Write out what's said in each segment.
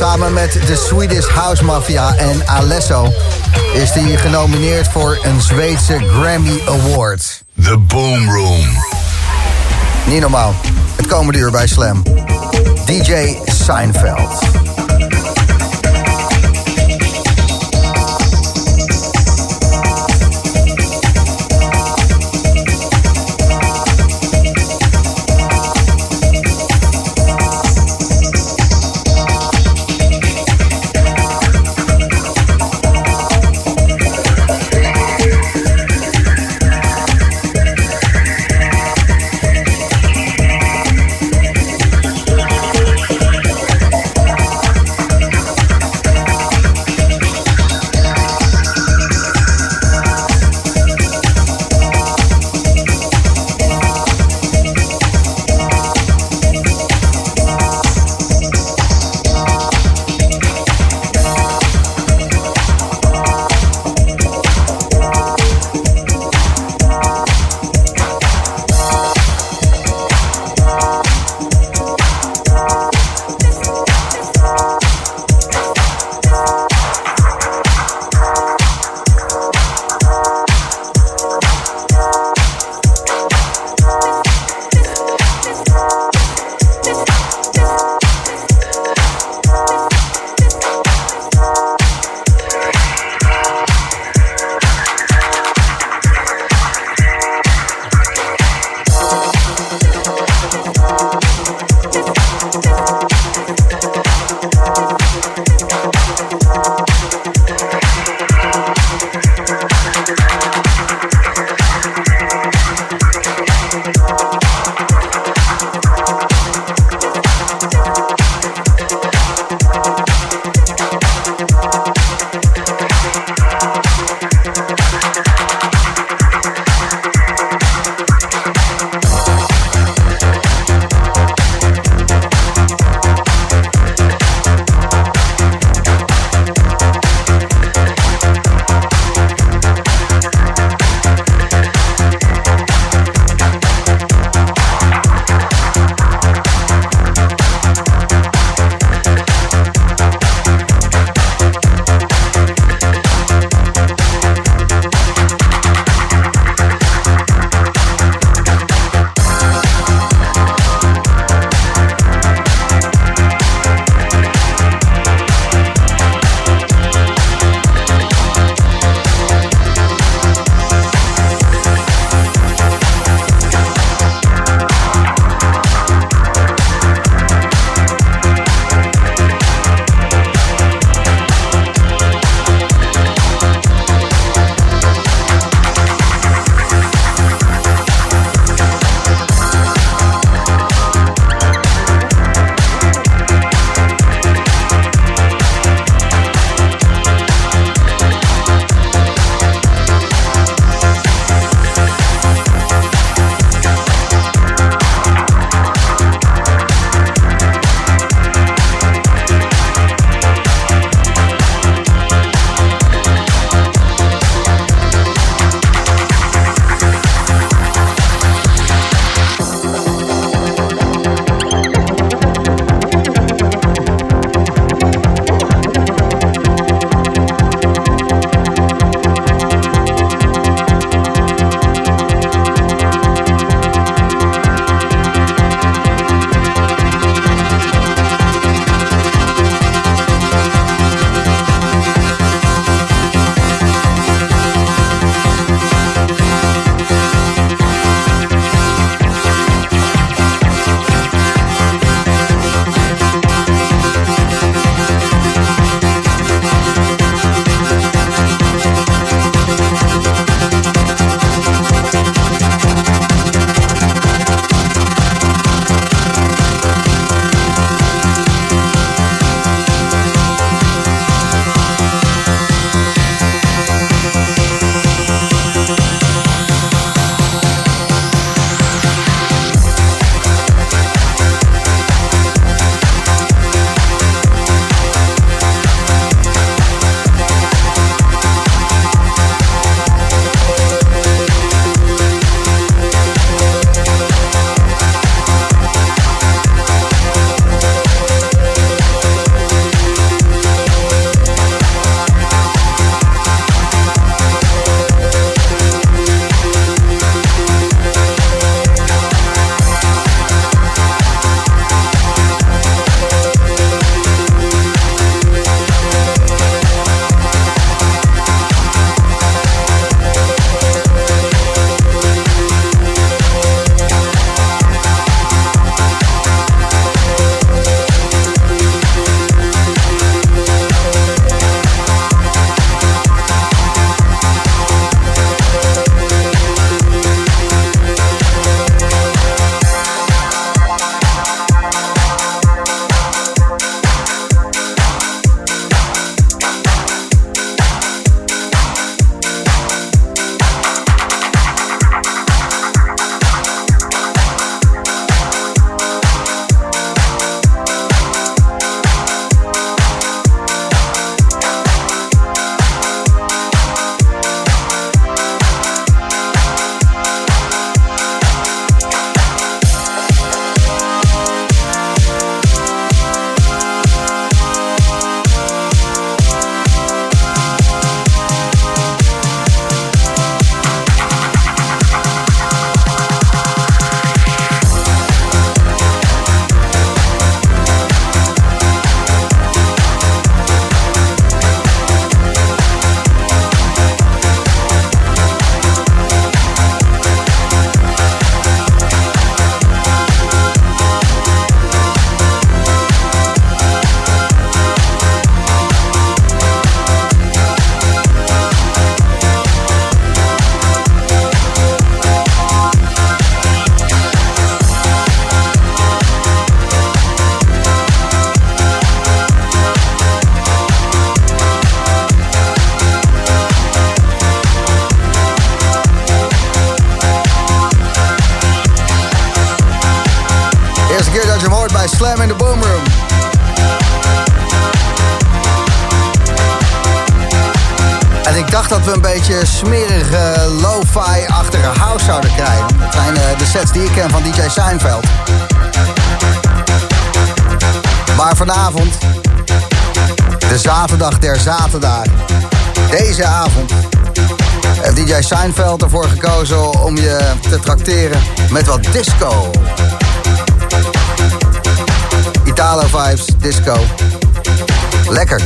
Samen met de Swedish House Mafia en Alesso is hij genomineerd voor een Zweedse Grammy Award. The Boom Room. Niet normaal. Het komende uur bij Slam. DJ Seinfeld. Die ik ken van DJ Seinfeld. Maar vanavond, de zaterdag der zaterdagen, deze avond, heeft DJ Seinfeld ervoor gekozen om je te trakteren met wat disco. Italo vibes, disco. Lekker.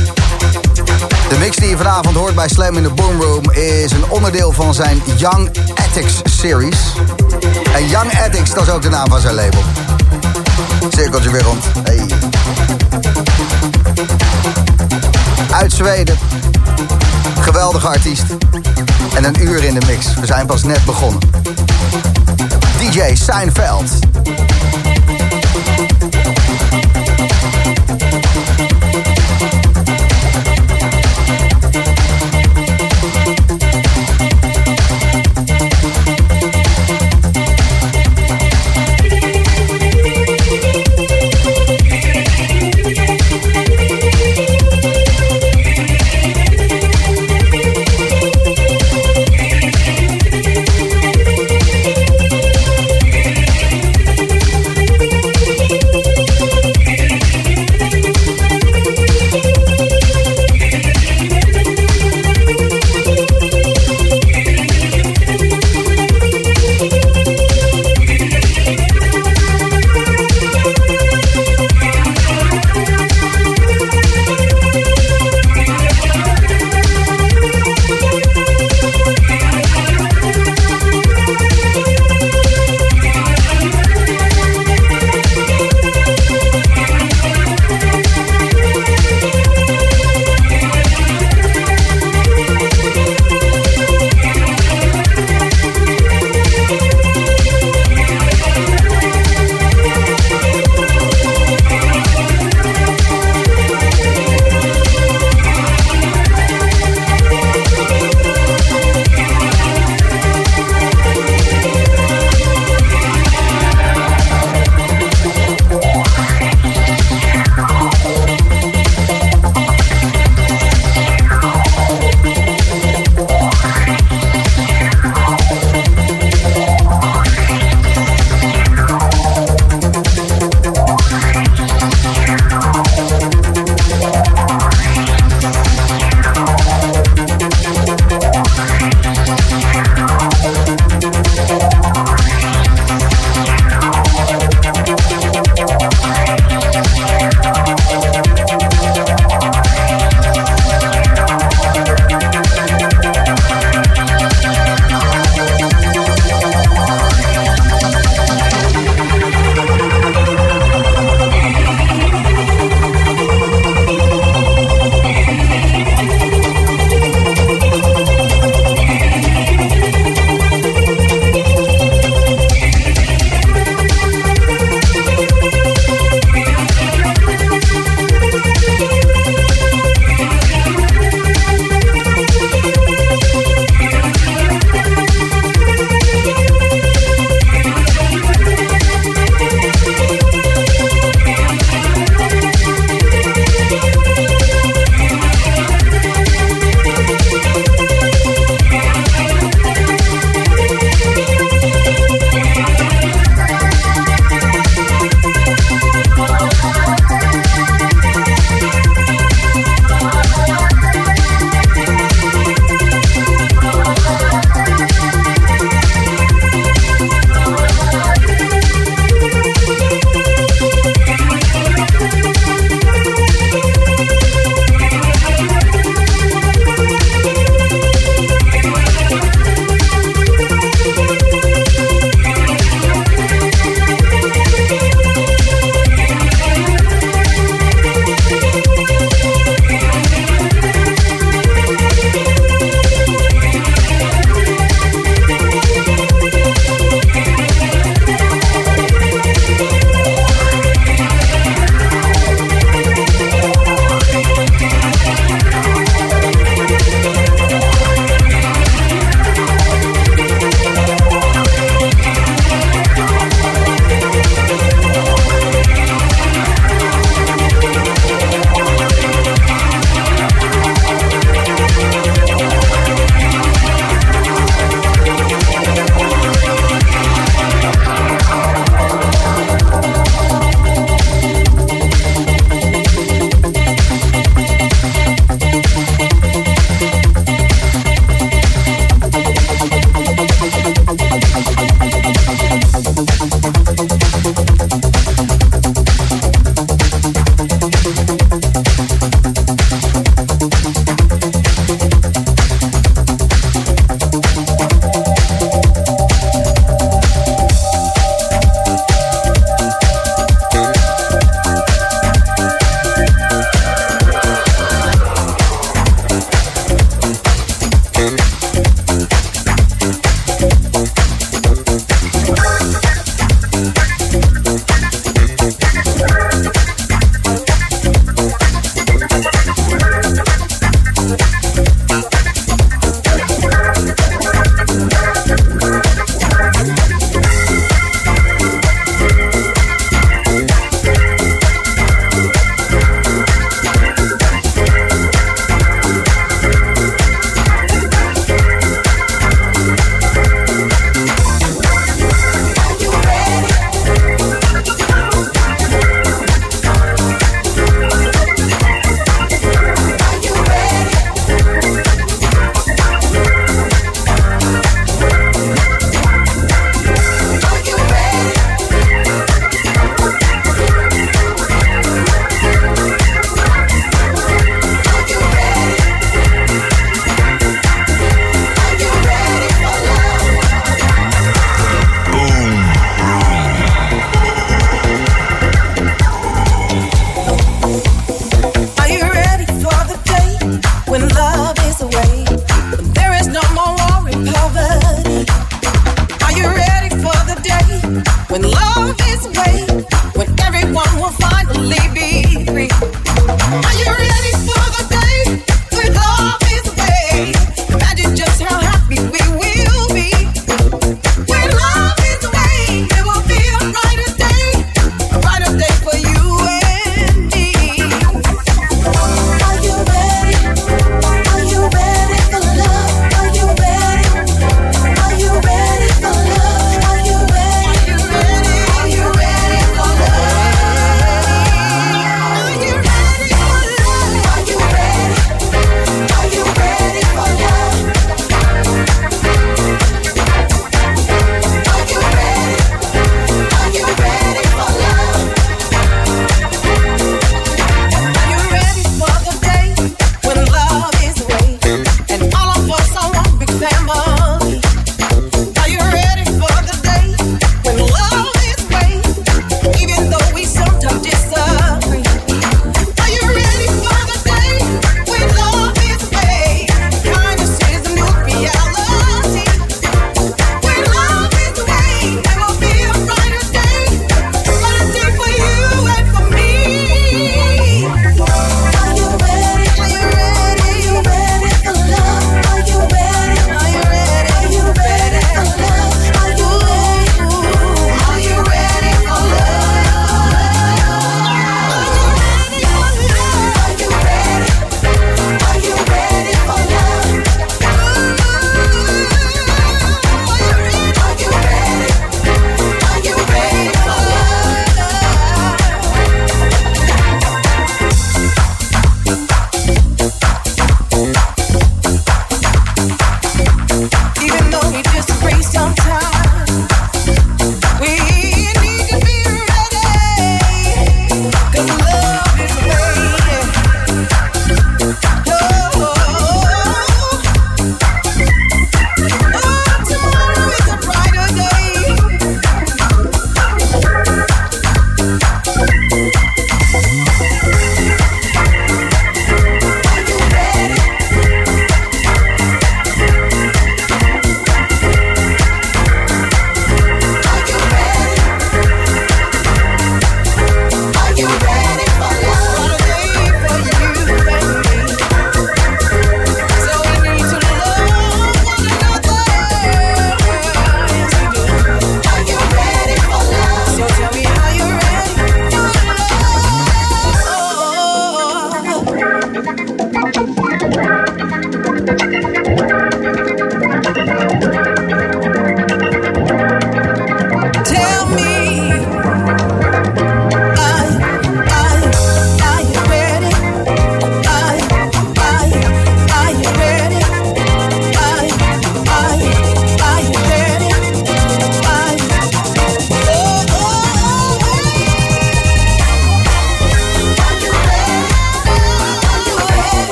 De mix die je vanavond hoort bij Slam in the Boom Room is een onderdeel van zijn Young Addicts series. En Young Addicts, dat is ook de naam van zijn label. Cirkeltje weer rond. Hey. Uit Zweden. Geweldige artiest. En een uur in de mix. We zijn pas net begonnen. DJ Seinfeld.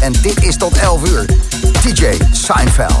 En dit is tot 11 uur. DJ Seinfeld.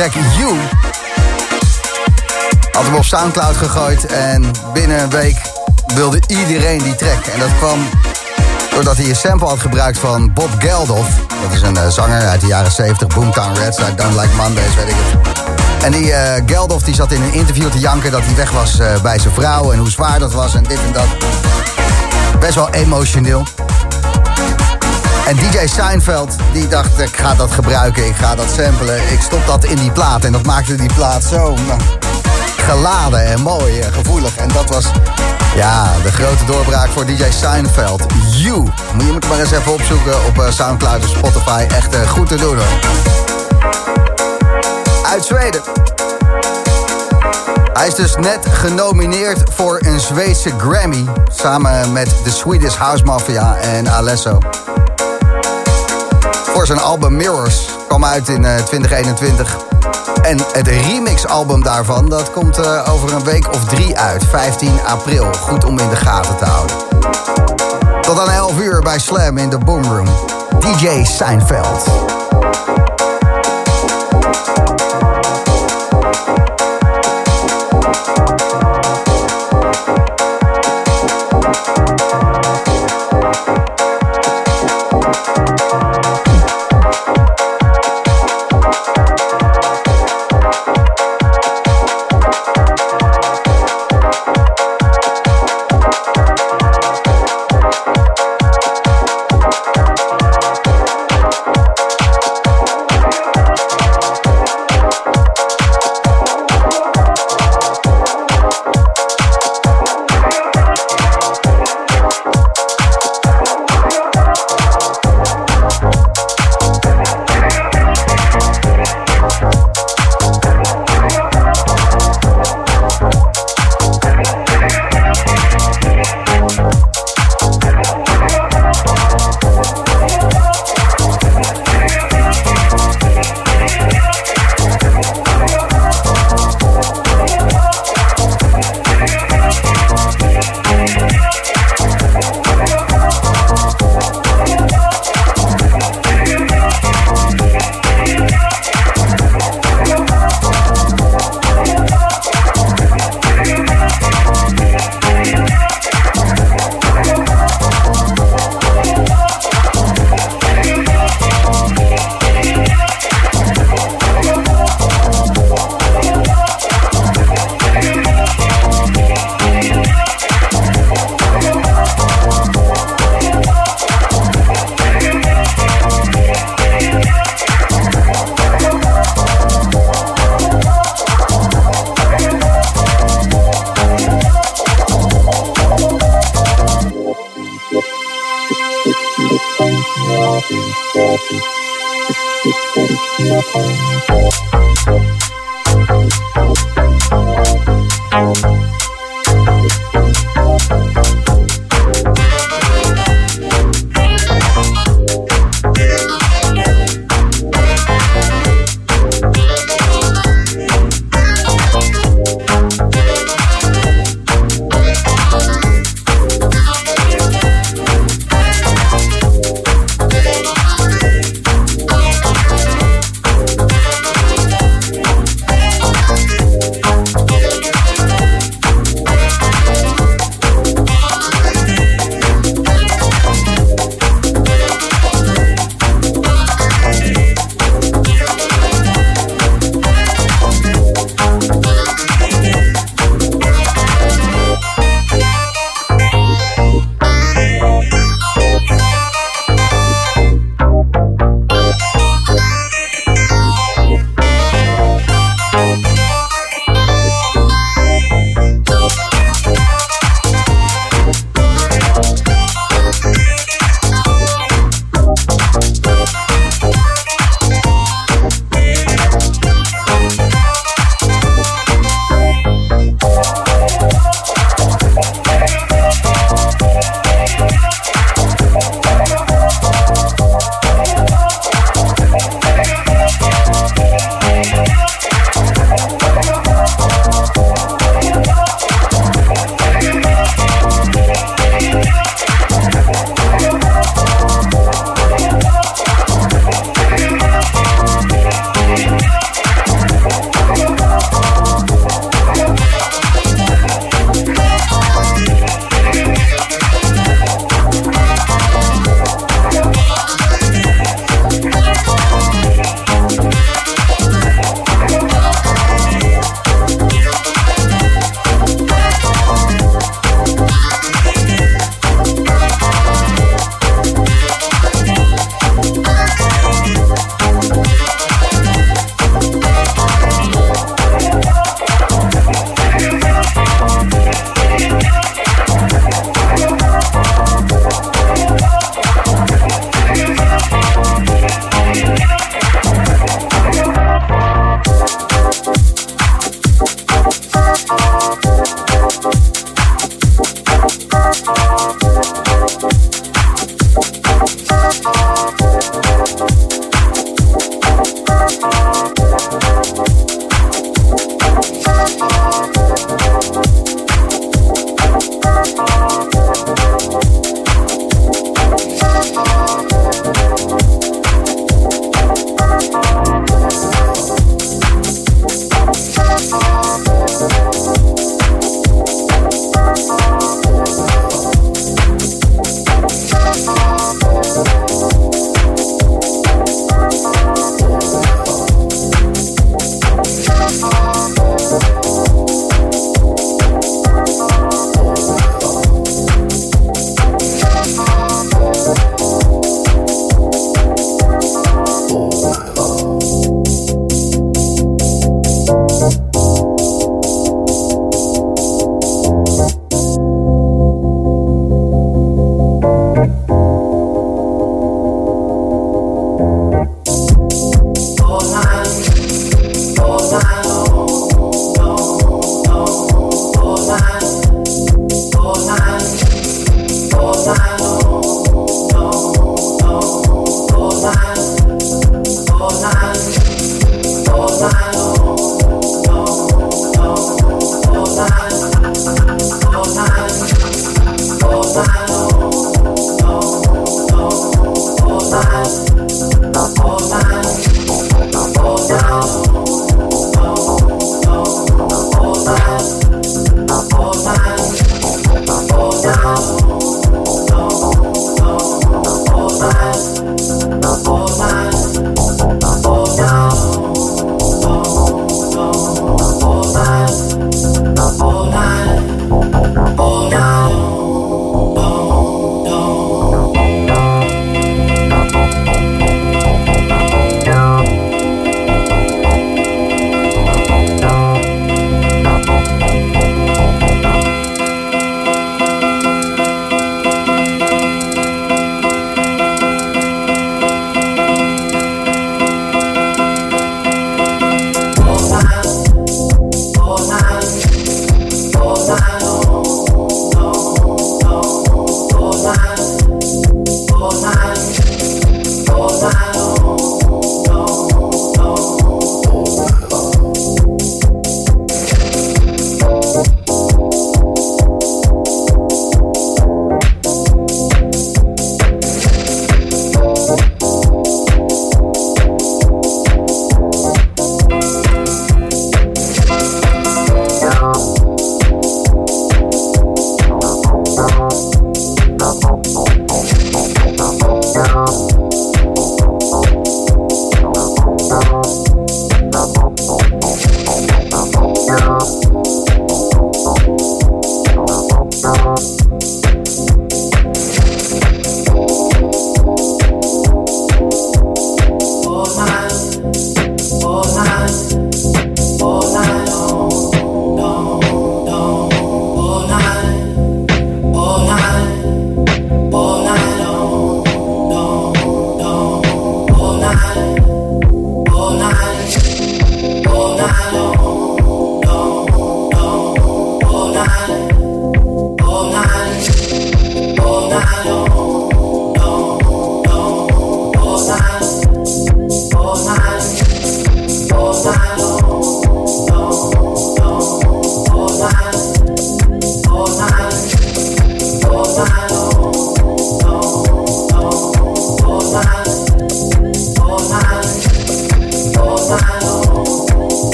Track You. Had hem op Soundcloud gegooid en binnen een week wilde iedereen die track. En dat kwam doordat hij een sample had gebruikt van Bob Geldof. Dat is een uh, zanger uit de jaren 70, Boomtown Reds, I Don't Like Mondays, weet ik het. En die uh, Geldof die zat in een interview te janken dat hij weg was uh, bij zijn vrouw en hoe zwaar dat was en dit en dat. Best wel emotioneel. En DJ Seinfeld, die dacht, ik ga dat gebruiken, ik ga dat samplen. Ik stop dat in die plaat. En dat maakte die plaat zo nou, geladen en mooi en gevoelig. En dat was, ja, de grote doorbraak voor DJ Seinfeld. You. Je moet het maar eens even opzoeken op uh, Soundcloud of Spotify. Echt uh, goed te doen hoor. Uit Zweden. Hij is dus net genomineerd voor een Zweedse Grammy. Samen met de Swedish House Mafia en Alesso voor zijn album Mirrors. Kwam uit in 2021. Eh, en het remix-album daarvan, dat komt uh, over een week of drie uit. 15 april. Goed om in de gaten te houden. Tot aan 11 uur bij Slam in de Boomroom. DJ Seinfeld.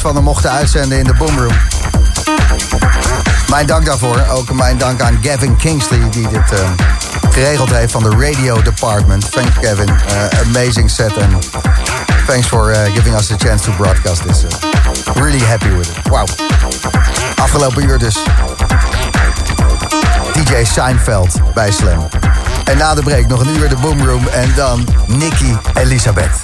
Van hem mochten uitzenden in de Boomroom. Mijn dank daarvoor. Ook mijn dank aan Gavin Kingsley die dit uh, geregeld heeft van de Radio Department. Thanks Gavin. Uh, amazing set and thanks for uh, giving us the chance to broadcast this. really happy with it. Wow. Afgelopen uur dus DJ Seinfeld bij Slam. En na de break nog een uur de Boomroom en dan Nicky Elisabeth.